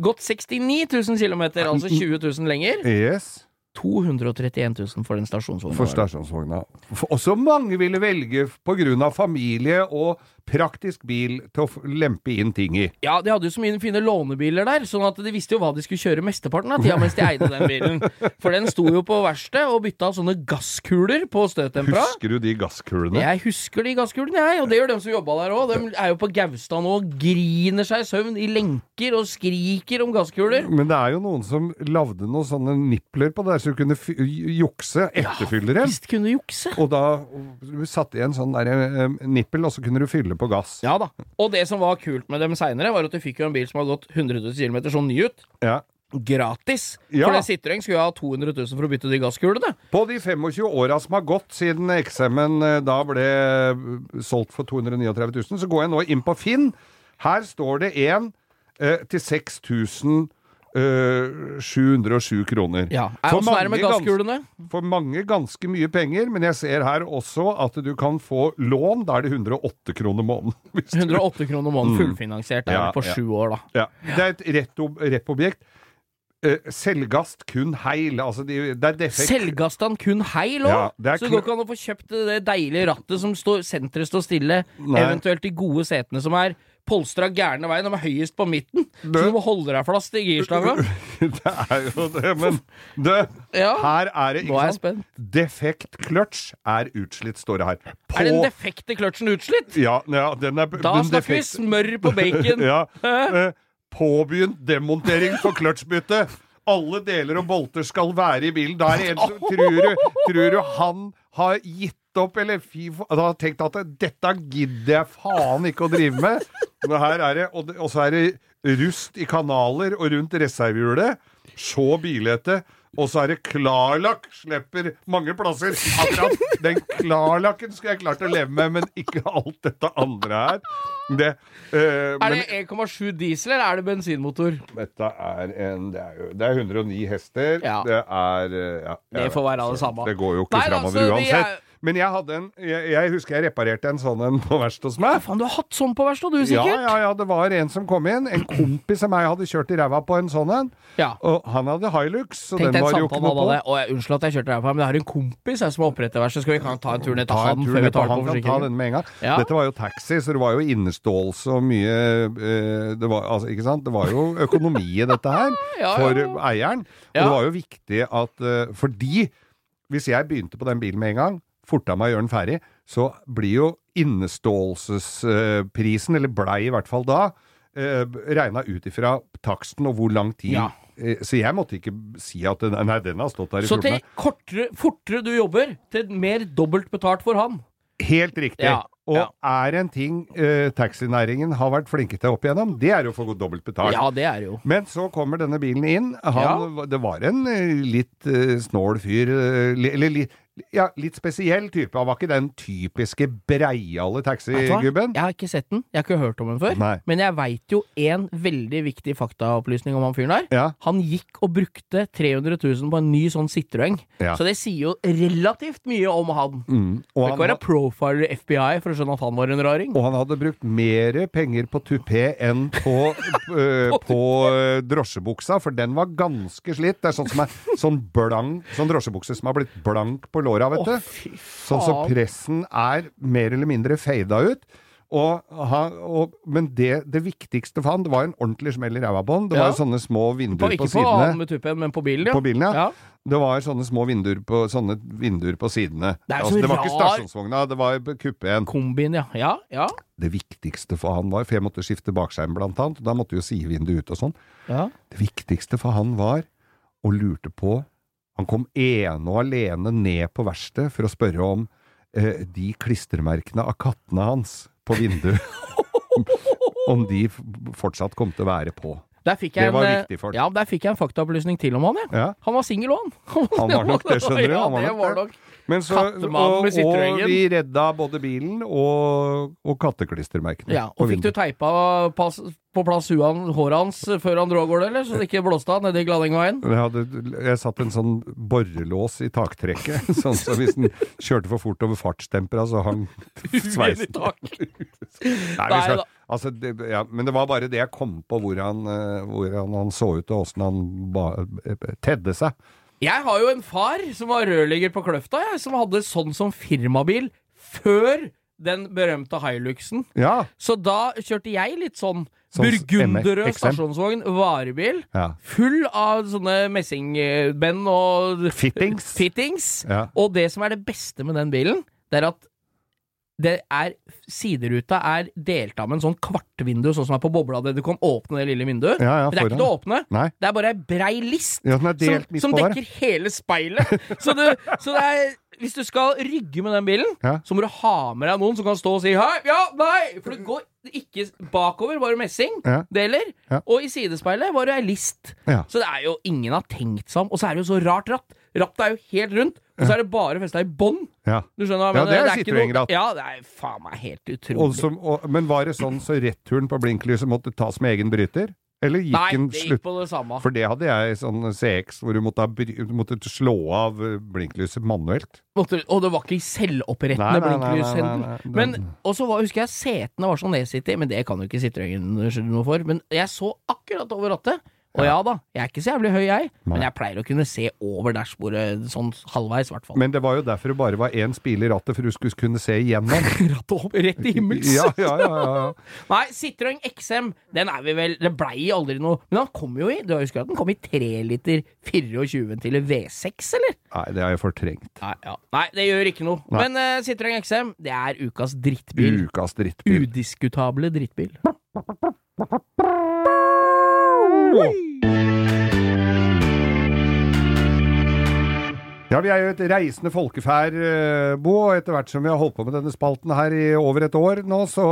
Gått 69 000 km, altså 20 000 lenger. Yes. 231 000 for den stasjonsvogna. For stasjonsvogna. Også mange ville velge pga. familie og praktisk bil til å lempe inn ting i. Ja, de hadde jo så mye fine lånebiler der, sånn at de visste jo hva de skulle kjøre mesteparten av tida mens de eide den bilen. For den sto jo på verkstedet og bytta sånne gasskuler på støtdempera. Husker du de gasskulene? Jeg husker de gasskulene, jeg, og det gjør dem som jobba der òg. De er jo på Gaustad nå og griner seg i søvn i lenker og skriker om gasskuler. Men det er jo noen som lagde noen sånne nipler på der, så du kunne jukse, etterfylle dem. Visst kunne du jukse. Og da du satte du en sånn der, eh, nippel, og så kunne du fylle på gass. Ja da. Og det som var kult med dem seinere, var at du fikk jo en bil som hadde gått 100 000 km sånn ny ut. Ja. Gratis! Ja. For det Citroën skulle jo ha 200 000 for å bytte de gasskulene. På de 25 åra som har gått siden XM-en eh, da ble eh, solgt for 239 000, så går jeg nå inn på Finn. Her står det en eh, til 6000 eh, 707 kroner. Ja. For mange gans- gasskulene? For mange ganske mye penger, men jeg ser her også at du kan få lån. Da er det 108 kroner måneden. [LAUGHS] 108 kroner måneden fullfinansiert er Ja, det på ja. år, da. Ja. Det er et rett- rett objekt. Eh, selvgast kun heil. Altså, de, det er defekt. Selvgastan kun heil òg! Ja, så det går ikke an å få kjøpt det deilige rattet som står, senteret står stille, Nei. eventuelt de gode setene som er polstra gærne veien, de er høyest på midten. Du- Så du må holde deg fast i girslanga. [LAUGHS] det er jo det, men det, Ja. her er det ikke sant? Defekt kløtsj er utslitt, står det her. På, Er den defekte kløtsjen utslitt? ja, ja, den er Da den snakker vi smør på bacon. [LAUGHS] ja, eh, påbegynt demontering for kløtsjbytte. Alle deler og bolter skal være i bilen. Da er det en som [LAUGHS] tror du, tror du han har gitt opp, eller fy faen har tenkt at dette gidder jeg faen ikke å drive med. Men her er det, og, så er det rust i kanaler og rundt reservehjulet. Så bilete. Og så er det klarlakk. Slipper mange plasser. Akkurat den klarlakken skulle jeg klart å leve med, men ikke alt dette andre her. Det, uh, Er det 1,7 diesel, eller er det bensinmotor? dette er en Det er, jo, det er 109 hester. Ja. Det er uh, ja, Det får være det samme. Det går jo ikke framover så vi uansett. Men jeg hadde en jeg, jeg husker jeg reparerte en sånn en på verkstedet hos meg. Faen, du har hatt sånn på verkstedet, du, sikkert? ja, ja, det var en som kom inn. En kompis av meg hadde kjørt i ræva på en sånn en. Ja. Og han hadde Hilux, så Tenk den var jo ikke noe på. Og jeg, unnskyld at jeg kjørte ræva på, men jeg har en kompis jeg, som har opprettet verksted. Skal vi kan ta en tur ned til han før vi tar den på forsikringen? Ja. Dette var jo taxi, så det var jo inneståelse og mye eh, det var, altså, Ikke sant? Det var jo økonomi i dette her [LAUGHS] Ja, for eieren. Og Ja. det var jo viktig at eh, Fordi hvis jeg begynte på den bilen med en gang, forta meg å gjøre den ferdig, så blir jo inneståelsesprisen, eller blei i hvert fall da, eh, regna ut ifra taksten og hvor lang tid. Ja. Eh, Så jeg måtte ikke si at den, nei, den har stått der i Så til kortere, fortere du jobber, til mer dobbelt betalt for han. Helt riktig. Ja, og ja. er en ting eh, taxinæringen har vært flinke til opp igjennom, det er jo å få dobbelt betalt. Ja, det er jo. Men så kommer denne bilen inn. Han, Det var en eh, litt eh, snål fyr. Eller li, ja, litt spesiell type. Han var ikke den typiske breiale taxigubben. Jeg har ikke sett den, jeg har ikke hørt om den før. Nei. Men jeg veit jo en veldig viktig faktaopplysning om han fyren der. Ja. Han gikk og brukte 300 000 på en ny sånn Citroën. Ja. Så det sier jo relativt mye om han. Mm. Og, han, ikke være profiler i FBI for å skjønne at han var en raring. og han hadde brukt mer penger på tupé enn på, øh, [LAUGHS] på øh, drosjebuksa, for den var ganske slitt. Det er sånn som er sånn blank, sånn drosjebukse som har blitt blank på låra, vet du. fy Sånn så pressen er mer eller mindre fada ut. Og, og, men det, det viktigste for han, det var en ordentlig smell i ræva på han. Det var Ja. jo sånne små På, vinduer ikke på på han sidene. med tuppen, men på bilen, ja. På bilen, ja. ja. Det var sånne små vinduer på, sånne vinduer på sidene. Det altså, det var ikke rar- stasjonsvogna, det var kupeen. Kombin, ja. Ja, ja. Det viktigste for han var, for jeg måtte skifte bakskjerm blant annet, og da måtte jo sidevinduet ut og sånn. ja. Det viktigste for han var, og lurte på Han kom ene og alene ned på verkstedet for å spørre om eh, de klistremerkene av kattene hans på vinduet [LAUGHS] Om de fortsatt kom til å være på. Der fikk jeg det var en, viktig for han. Ja, der fikk jeg en faktaopplysning til om han, jeg. Ja. Han var singel òg, han. [LAUGHS] Han var nok det, skjønner du. Han var nok var nok. Men så, og, og vi redda både bilen og, og katteklistremerkene. Ja, og fikk du teipa pass, på plass huan, håret hans før han dro av gårde, eller? Så det ikke blåste av nede i Gladengveien? Jeg, hadde, jeg satt en sånn borrelås i taktrekket, [LAUGHS] sånn så hvis den kjørte for fort over fartstempera, så hang [LAUGHS] sveisen. Nei, vi skal. Altså, det, ja, men det var bare det jeg kom på, hvordan, eh, hvordan han så ut, og åssen han ba, eh, tedde seg. Jeg har jo en far som var rørlegger på Kløfta, jeg, som hadde sånn som firmabil før den berømte Hiluxen. Ja, Så da kjørte jeg litt sånn Burgunderrød burgunderød stasjonsvogn, varebil, ja. full av sånne messingbend og Fittings. [LAUGHS] fittings. Ja. Og det som er det beste med den bilen, det er at det er, sideruta er delt av med en sånn kvartvindu, sånn som er på bobla, du kan åpne det lille vinduet. Ja, ja, Men det er ikke til å åpne. Nei. Det er bare ei brei list Ja, som, som der. dekker hele speilet. Så, du, så det er Hvis du skal rygge med den bilen, så må du ha med deg noen som kan stå og si hei, ja, nei! For det går ikke bakover, bare messing. Ja. Deler. Ja. Og i sidespeilet bare ei list. Ja. Så det er jo ingen har tenkt seg om. Og så er det jo så rart ratt. Rattet er jo helt rundt, og så er det bare festa i bånn. Ja. Du skjønner hva jeg Ja, mener? det er ikke noe- Ja, det er faen meg helt utrolig. Og som, og, men var det sånn så returen på blinklyset måtte tas med egen bryter? Eller gikk Nei, den det gikk på det samme. For det hadde jeg sånn CX, hvor du måtte, måtte slå av eh, blinklyset manuelt. Måtte, og det var ikke i selvopprettende nei. Men Og så var- husker jeg setene var sånn nedsittig, men det kan jo ikke Citroën skylde noe for. Men jeg så akkurat over rattet. Og ja da, jeg er ikke så jævlig høy, jeg, men jeg pleier å kunne se over dashbordet sånn halvveis, i hvert fall. Men det var jo derfor det bare var én spil i rattet, for du skulle kunne se igjennom. [LAUGHS] Rattet opp rett til himmels. [LAUGHS] Ja, ja, ja, ja, ja. Nei, Citroën XM, den er vi vel Det blei aldri noe Men han kom jo i Du husker at den kom i 3 liter 24 ventiler V6, eller? Nei, det har jeg fortrengt. Nei, ja. Nei det gjør ikke noe. Nei. Men uh, Citroën XM, det er ukas drittbil. Ukas drittbil. Udiskutable drittbil. Ja, vi er jo et reisende folkeferd, eh, Bo, og etter hvert som vi har holdt på med denne spalten her i over et år nå, så,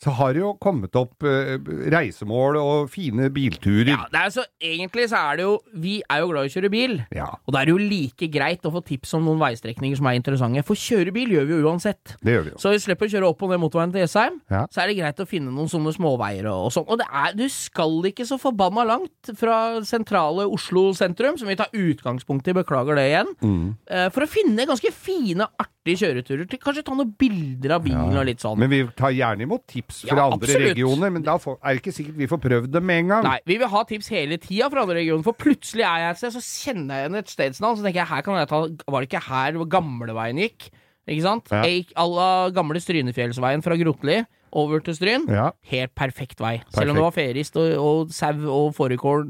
så har det jo kommet opp eh, reisemål og fine bilturer. Ja, det er så, egentlig så er det jo Vi er jo glad i å kjøre bil. Ja, Og da er det jo like greit å få tips om noen veistrekninger som er interessante. For kjøre bil gjør vi jo uansett. det gjør vi jo. Så vi slipper å kjøre opp og ned motorveien til Jessheim. Ja. Så er det greit å finne noen sånne småveier og, og sånn. Og det er, du skal ikke så forbanna langt fra sentrale Oslo sentrum, som vi tar utgangspunkt i, beklager det igjen, Mm. eh, for å finne ganske fine, artige kjøreturer. Til, kanskje ta noen bilder av bilen og litt sånn. Men vi tar gjerne imot tips fra Ja, andre absolutt. regioner, men da får, er det ikke sikkert vi får prøvd dem med en gang. Nei, vi vil ha tips hele tida fra andre regioner, for plutselig er jeg et sted, så kjenner jeg igjen et stedsnavn, så tenker jeg her kan jeg ta Var det ikke her gamleveien gikk? Ikke sant? Ja. À la gamle Strynefjellsveien fra Grotli over til Stryn. Ja. Helt perfekt vei. Perfekt. Selv om det var ferist og, og sau og fårikål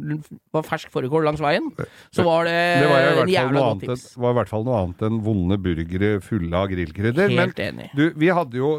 var fersk fårikål langs veien, så var det, Det var, en jævla god godt tips. Det var i hvert fall noe annet enn vonde burgere fulle av grillkrydder. Men Helt enig. du, vi hadde jo,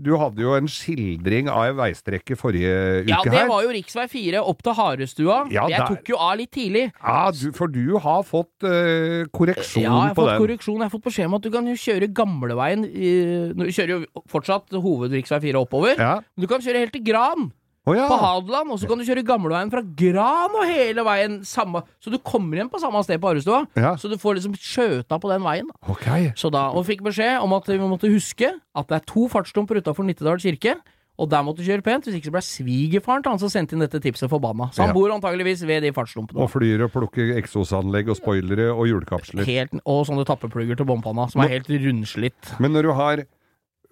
du hadde jo en skildring av ei veistrekke forrige uke her. Ja, det var jo rv. 4 opp til Harestua. Ja, jeg der- tok jo av litt tidlig. Ja, du, for du har fått uh, korreksjon Ja, jeg har på fått den. korreksjon. Jeg har fått beskjed om at du kan jo kjøre gamleveien Du kjører jo fortsatt hoved rv. 4 oppover. Ja, Men du kan kjøre helt til Gran. Å ja. på Hadeland, og så kan du kjøre gamleveien fra Gran og hele veien samme Så du kommer igjen på samme sted på Arrestua. Ja. så du får liksom skjøta på den veien. da. Ok. Så da, Og fikk beskjed om at vi måtte huske at det er to fartsdumper utafor Nittedal kirke. Og der måtte du kjøre pent, hvis ikke så ble svigerfaren til han som sendte inn dette tipset, forbanna. Så han Ja. bor antageligvis ved de fartsdumpene. Og flyr og plukker eksosanlegg og spoilere og hjulkapsler. Helt, og sånne tappeplugger til bompanna, som er helt rundslitt. Men når du har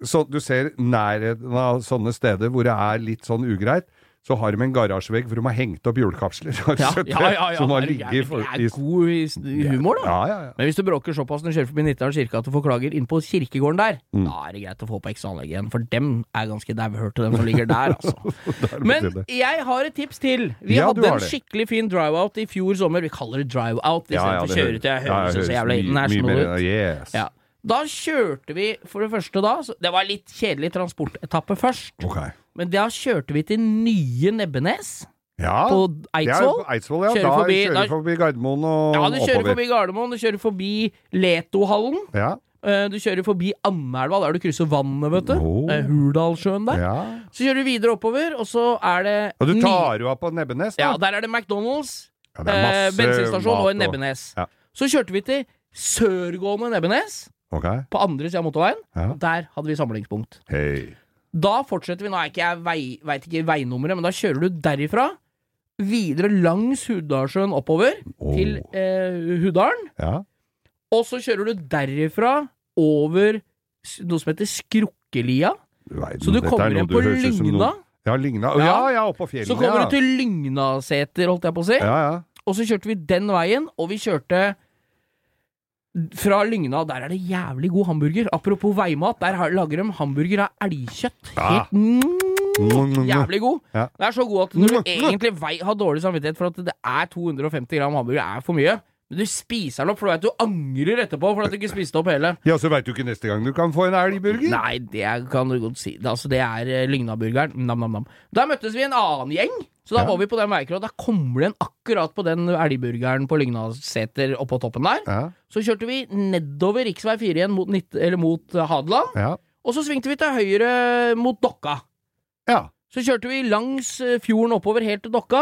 så Du ser nærheten av sånne steder hvor det er litt sånn ugreit, så har de en garasjevegg hvor de har hengt opp hjulkapsler. [LAUGHS] Ja, ja, ja, ja. som har ligget Det er god humor, da. Ja, ja, ja. Men hvis du bråker såpass når du kjører forbi Nittedal kirke at du får klager inn på kirkegården der, Mm. da er det greit å få på ekstra anlegg igjen, for dem er ganske dauhørte, dem som ligger der, altså. [LAUGHS] Men jeg har et tips til. Vi Ja, hadde en skikkelig fin drive-out i fjor sommer. Vi kaller det drive-out istedenfor ja, kjøre høres- til. Jeg ja, høres det så jævlig mye- mye mer-. Yes. Ja. Da kjørte vi for det første da så Det var litt kjedelig transportetappe først. Okay. Men da kjørte vi til nye Nebbenes Ja, på Eidsvoll. Ja, Eidsvoll, ja. Kjører da forbi- kjører da- forbi Gardermoen og Ja, du kjører oppover. forbi Gardermoen, du kjører forbi Letohallen. Ja. eh, Du kjører forbi Andelva, der du krysser vannet, vet du. Oh. Hurdalssjøen der. ja. Så kjører du videre oppover, og så er det Og du tar jo av på Nebbenes, da? Ja, der er det McDonald's, Ja, det er eh, masse bensinstasjon og en Nebbenes. Ja. Så kjørte vi til sørgående Nebbenes, Ok. på andre sida av motorveien. Ja. Og der hadde vi samlingspunkt. Hey. Da fortsetter vi, nå er ikke jeg vei, vet ikke veinummeret, men da kjører du derifra videre langs Hudalssjøen oppover oh. til eh, Hudalen. Ja. Og så kjører du derifra over noe som heter Skrukkelia. Verden, Så du er kommer igjen på Lygna. Ja, Lygna. Ja. Ja, ja, oppå fjellet. Så kommer ja. du til Lygnaseter, holdt jeg på å si. Ja, ja. Og så kjørte vi den veien, og vi kjørte fra Lygna. Der er det jævlig god hamburger. Apropos veimat, der har- lager de hamburger av elgkjøtt. Helt mm, jævlig god. Ja. Det er så god at når du egentlig vei, har dårlig samvittighet for at det er 250 gram hamburger er for mye, men du spiser den opp, for du vet du angrer etterpå for at du ikke spiste opp hele. Ja, så veit du ikke neste gang du kan få en elgburger? Nei, det kan du godt si. Det, altså, det er eh, Lygnaburgeren. Nam, nam, nam. Da møttes vi en annen gjeng. Så da Ja. var vi på den veikroa. Da kommer det en akkurat på den elgburgeren på Lygnaseter oppå toppen der. Ja, Så kjørte vi nedover rv. 4 igjen mot, mot eh, Hadeland. ja. Og så svingte vi til høyre mot Dokka. ja. Så kjørte vi langs eh, fjorden oppover helt til Dokka.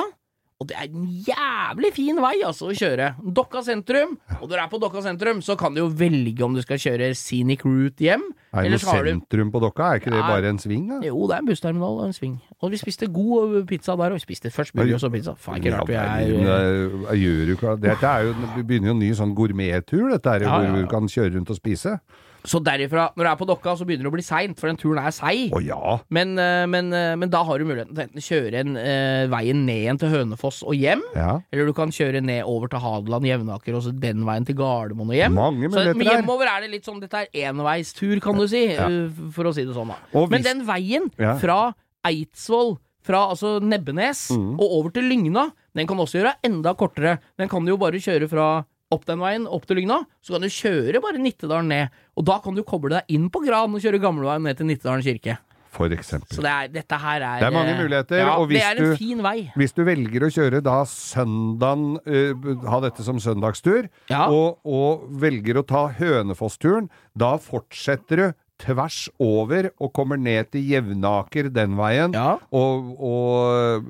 Og det er en jævlig fin vei altså å kjøre. Dokka sentrum. Og når du er på Dokka sentrum, så kan du jo velge om du skal kjøre scenic route hjem. Er det sentrum på Dokka? Er ikke det bare en sving, da? Jo, det er en bussterminal og en sving. Og vi spiste god eh, pizza der, og vi spiste først burger og så pizza. Faen, ikke rart vi er det- jeg gjør du ikke Dette er jo Vi begynner jo en ny sånn gourmettur, dette her, hvor du kan kjøre rundt og spise. Så derifra, når du er på Dokka, så begynner det å bli seint, for den turen er seig. Oh, ja. Men, eh, men, eh, men da har du muligheten til enten å kjøre en, uh, veien ned igjen til Hønefoss og hjem, ja. eller du kan kjøre ned over til Hadeland, Jevnaker, og så den veien til Gardermoen og hjem. Mange Så men hjemover er det litt sånn Dette er enveistur, kan du si, Ja. uh, for å si det sånn, da. Hvis, Men den veien fra Eidsvoll, fra altså Nebbenes Mm. og over til Lygna, den kan også gjøre enda kortere. Den kan du jo bare kjøre fra opp den veien, opp til Lygna, så kan du kjøre bare Nittedalen ned. Og da kan du koble deg inn på Gran og kjøre gamleveien ned til Nittedalen kirke. For eksempel. Så det er, dette her er Det er mange eh, muligheter, Ja, og hvis det er en du- fin vei. Hvis du velger å kjøre da søndagen, uh, ha dette som søndagstur, Ja. og, og velger å ta Hønefoss-turen, da fortsetter du tvers over og kommer ned til Jevnaker den veien. Ja. Og, og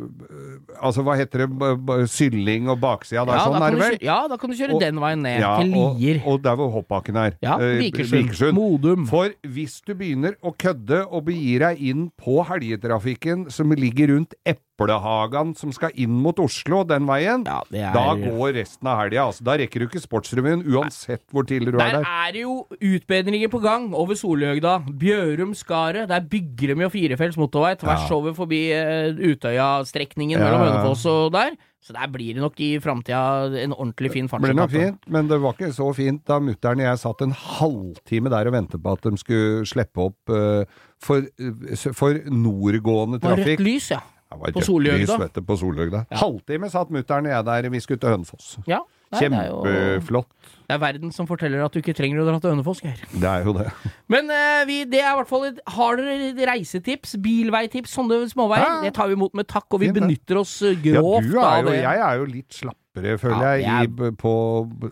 Altså, hva heter det? Sylling og baksida der, Ja, sånn er det vel? ja, da kan du kjøre Og- den veien ned, Ja, til og, Lier. og der hvor hoppbakken er. Ja, Eh, Vikersund. Modum. For hvis du begynner å kødde og begir deg inn på helgetrafikken som ligger rundt Eplehagan som skal inn mot Oslo, den veien, Ja, det er da går resten av helga. Altså, da rekker du ikke Sportsrevyen uansett hvor tidlig du er Der der. er det jo utbedringer på gang over Solhøgda. Bjørum-Skaret. Der bygger de jo firefelts motorvei tvers Ja. over forbi uh, Utøya-strekningen Ja, mellom. Hønefoss og der. Så der blir det nok i framtida en ordentlig fin fartsetappe. fint, men det var ikke så fint da mutter'n og jeg satt en halvtime der og ventet på at de skulle slippe opp uh, for, uh, for nordgående trafikk. rødt lys, ja. På du, på Solhjøgda. Halvtime satt mutter'n og jeg der, vi skulle til Hønefoss. ja. Kjempeflott. det er verden som forteller at du ikke trenger å dra til Hønefoss, Geir. Det er jo det. [LAUGHS] Men uh, vi, det er i hvert fall Har dere reisetips, bilveitips, sånne småveier? Ja. Det tar vi imot med takk, og vi Fint, benytter oss det. Ja, du er av jo, jeg er jo litt slapp kjappere, føler Ja, jeg, i, på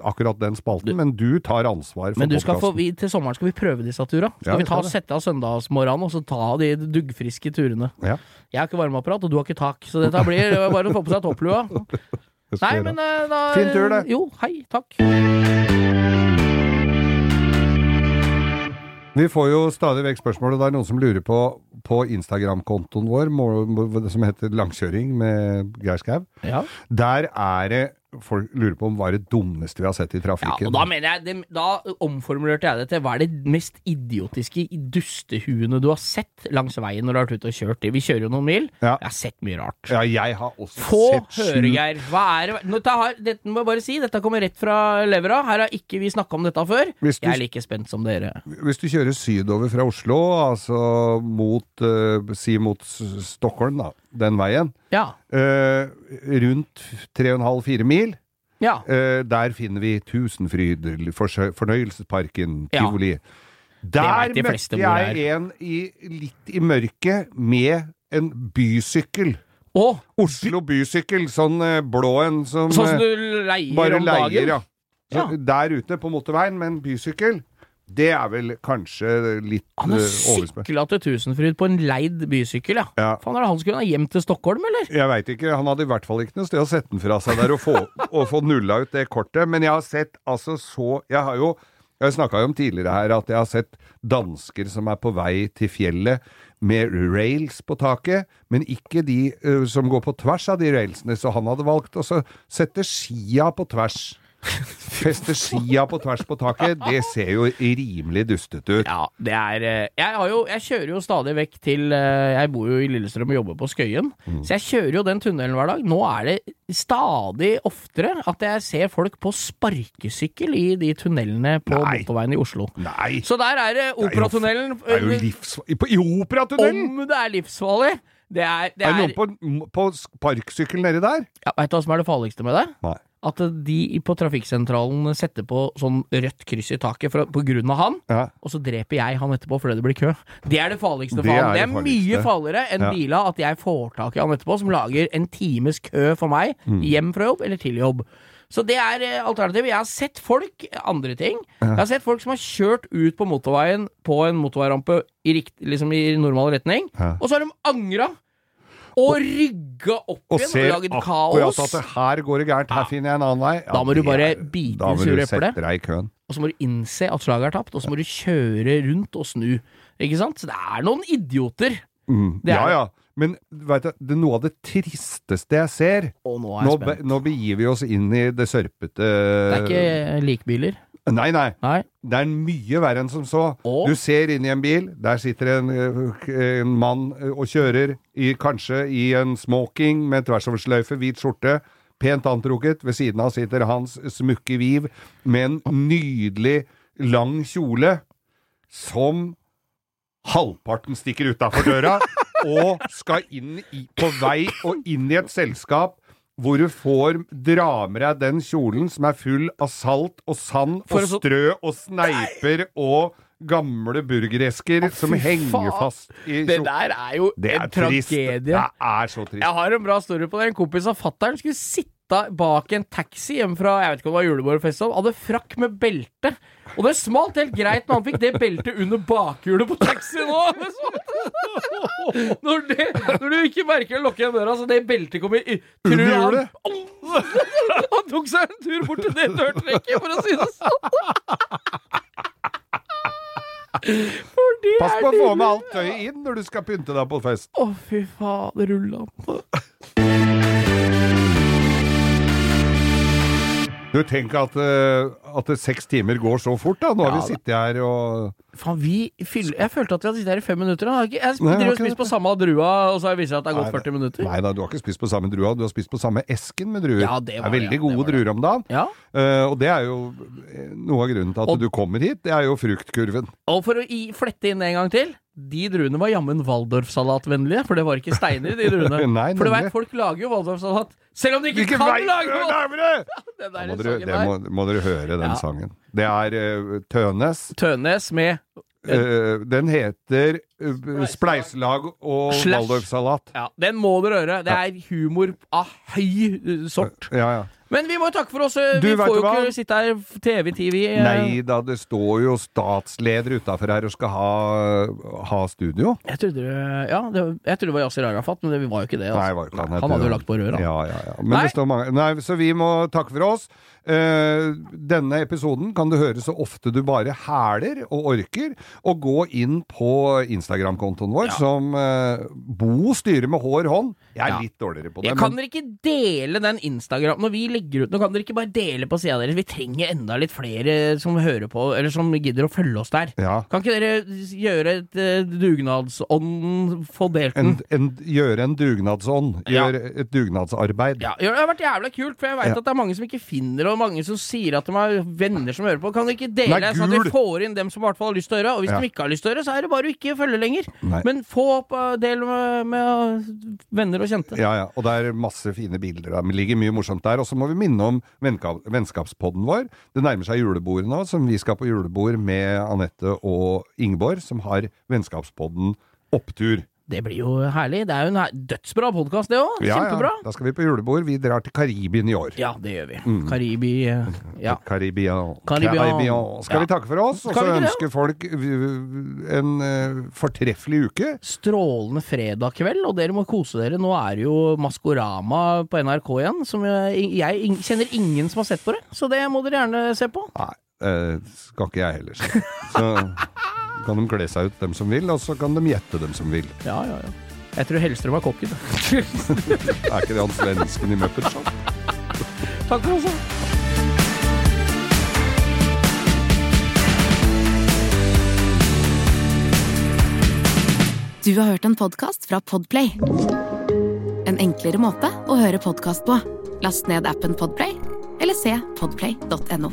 akkurat den spalten, men du tar ansvar for Men få, podkasten. til sommeren skal vi prøve disse turene. Skal Ja, vi ta sette av søndagsmorgenen og så ta de duggfriske turene. Ja, Jeg har ikke varmeapparat, og du har ikke tak, så dette blir bare å få på seg topplua. [LAUGHS] Nei, men eh, da Fin tur, det. Jo, hei, takk. Vi får jo stadig vekk spørsmål, og det er noen som lurer på på Instagram-kontoen vår, som heter Langkjøring med Geir Skau. Ja. Der er det folk lurer på om hva er det dummeste vi har sett i trafikken. Ja, og da mener jeg det, Da omformulerte jeg det til hva er det mest idiotiske dustehuene du har sett langs veien når du har vært ute og kjørt det? Vi kjører jo noen mil. Ja. Jeg har sett mye rart. Ja, jeg har også Få sett høre, Geir. Hva er det Dette, har, dette må jeg bare si, dette kommer rett fra levra. Her har ikke vi snakka om dette før. Du- Jeg er like spent som dere. Hvis du kjører sydover fra Oslo, altså mot uh, Si mot Stockholm, da, den veien. Ja. Uh, rundt 3,5-4 mil. Ja. Uh, der finner vi Tusenfryd, fornøyelsesparken, Fornøyelsesparken, Ja. Der de møtte jeg en i, litt i mørket med en bysykkel. Å! Oslo bysykkel, sånn eh, blå en som Sånn som du leier bare om dagen? leier, ja. Så. Der ute på motorveien med en bysykkel, det er vel kanskje litt Han har eh, sykla til Tusenfryd på en leid bysykkel, ja. Ja. Faen, er det han skulle ha hjem til Stockholm, eller? Jeg veit ikke, han hadde i hvert fall ikke noe sted å sette den fra seg der og få, [LAUGHS] og få nulla ut det kortet, men jeg har sett altså så Jeg har jo Jeg snakka jo om tidligere her at jeg har sett dansker som er på vei til fjellet med rails på taket, men ikke de uh, som går på tvers av de railsene, så han hadde valgt å sette skia på tvers. [LAUGHS] Feste skia på tvers på taket, det ser jo rimelig dustete ut. Ja, det er eh, Jeg, har jo, jeg kjører jo stadig vekk til eh, Jeg bor jo i Lillestrøm og jobber på Skøyen, Mm. så jeg kjører jo den tunnelen hver dag. Nå er det stadig oftere at jeg ser folk på sparkesykkel i de tunnelene på Nei. motorveien i Oslo. Nei! Så der er det Operatunnelen. Det er jo livs... på- I Operatunnelen! Om det er livsfarlig! Det er, det Er det er, noen på, på sparkesykkel nedi der? ja, Vet du hva som er det farligste med det? Nei. At de på trafikksentralen setter på sånn rødt kryss i taket for, på grunn av han, Ja. og så dreper jeg han etterpå fordi det blir kø. Det er det farligste Det for er han. Det det er mye farligere enn Ja. bila at jeg får tak i han etterpå, som lager en times kø for meg Mm. hjem fra jobb eller til jobb. Så det er eh, alternativet. Jeg har sett folk, andre ting Jeg har sett folk som har kjørt ut på motorveien på en motorveirampe i, rikt, liksom i normal retning, Ja. og så har de angra og rygga opp Og igjen ser og laget akkurat kaos. at det her går det gærent, her finner jeg en annen vei. Ja, Da må du bare bite i sure eplet. og så må du innse at slaget er tapt, og så må du kjøre rundt og snu. Ikke sant? Så det er noen idioter. Mm. Det er Ja ja. Men vet du, det er noe av det tristeste jeg ser Og nå er Nå, jeg be, nå begir vi oss inn i det sørpete Det er ikke likbiler. Nei, nei. Nei. Det er mye verre enn som så. Og? Du ser inn i en bil, der sitter en, eh, en mann eh, og kjører, i, kanskje i en smoking med tversoversløyfe, hvit skjorte, pent antrukket. Ved siden av sitter hans smukke Viv med en nydelig, lang kjole som halvparten stikker utafor døra, og skal inn i, på vei og inn i et selskap hvor du får dra med deg den kjolen som er full av salt og sand og strø og sneiper og gamle burgeresker som henger faen. fast i Det der er jo Det er en trist. tragedie. Det er så trist. Jeg har en bra story på det. En kompis av fattern skulle sitte bak en taxi hjemme fra jeg vet ikke om det var julebordfest, hadde frakk med belte. Og det smalt helt greit når han fikk det beltet under bakhjulet på taxien òg! Når, når du ikke merker å lukke igjen døra, så det beltet kommer i Under hjulet? Han tok seg en tur bort til det dørtrekket, for å si det sånn. Det Pass på å få med alt tøyet inn når du skal pynte deg på fest. Å, fy fader, rullan. Du tenk at, eh, at det seks timer går så fort, da. Nå har Ja, vi sittet her og Faen, vi fyller Jeg følte at vi hadde sittet her i fem minutter. da. Jeg driver og spiser på samme drua, og så viser det at det har gått 40 minutter. Nei da, du har ikke spist på samme drua, du har spist på samme esken med druer. Ja, det var er veldig ja, det gode det. druer om dagen. Ja. Uh, og det er jo eh, noe av grunnen til at Og- du kommer hit. Det er jo fruktkurven. Og for å i, flette inn en gang til De druene var jammen Waldorf-salatvennlige, for det var ikke steiner i de druene. [LAUGHS] Nei, for du veit, folk lager jo Waldorf-salat selv om de ikke Hvilken kan vei lage nærmere? [LAUGHS] Da må dere, det må, må dere høre den Ja. sangen. Det er uh, Tønes. Tønes med Uh, den heter uh, Spleiselag og. Waldorfsalat. Ja, den må dere høre. Det er humor av høy sort. Ja, ja. Men vi må jo takke for oss. eh, Du, Vi får jo hva? ikke sitte her TV-TV. eh. Nei da, det står jo statsleder utafor her og skal ha, ha studio. Jeg trodde, ja, det, jeg trodde det var Yasir Arafat, men det var jo ikke det. Altså. Nei, var ikke han, han hadde jo lagt på røra. Ja, ja, ja. Men Nei. det står mange Nei, så vi må takke for oss. Eh, denne episoden kan du høre så ofte du bare hæler og orker, og gå inn på Instagram-kontoen vår, Ja. som uh, Bo styrer med hår hånd. Jeg er Ja. litt dårligere på det, Jeg kan men dere ikke dele den Instagram Når vi legger ut Nå kan dere ikke bare dele på sida deres. Vi trenger enda litt flere som hører på, eller som gidder å følge oss der. ja. Kan ikke dere gjøre et uh, dugnadsånd Få delt den? En, en, gjøre en dugnadsånd. Gjøre et dugnadsarbeid. Det har vært jævla kult, for jeg veit at det er mange som ikke finner det, og mange som sier at de har venner som hører på. Kan dere ikke dele, Nei, sånn at vi får inn dem som i hvert fall har lyst til å høre? Og hvis Ja. de ikke har lyst til å høre, så er det bare å ikke følge lenger. Nei. Men få opp eh, del med, med venner og kjente. Ja, ja. Og det er masse fine bilder. Det ligger mye morsomt der. Og så må vi minne om vennskapspodden vår. Det nærmer seg julebord nå, som vi skal på julebord med Anette og Ingeborg, som har vennskapspodden Opptur. Det blir jo herlig. Det er jo en dødsbra podkast, det òg. Ja, Kjempebra. Ja. Da skal vi på julebord. Vi drar til Karibien i år. Ja, det gjør vi. Karibi eh, Ja. Karibia. Karibia. Skal vi takke for oss, og så vi ikke det? ønske folk uh, en uh, fortreffelig uke. Strålende fredag kveld, og dere må kose dere. Nå er det jo Maskorama på NRK igjen, som jeg, jeg kjenner ingen som har sett på det. Så det må dere gjerne se på. Nei, skal ikke jeg heller si. Så kan de kle seg ut, dem som vil, og så kan de gjette, dem som vil. Ja, ja, ja. Jeg tror Hellstrøm er kokken. [LAUGHS] Er ikke det han svensken i Muppet Show? Takk for oss. Du har hørt en podkast fra Podplay. En enklere måte å høre podkast på. Last ned appen Podplay, eller se podplay.no.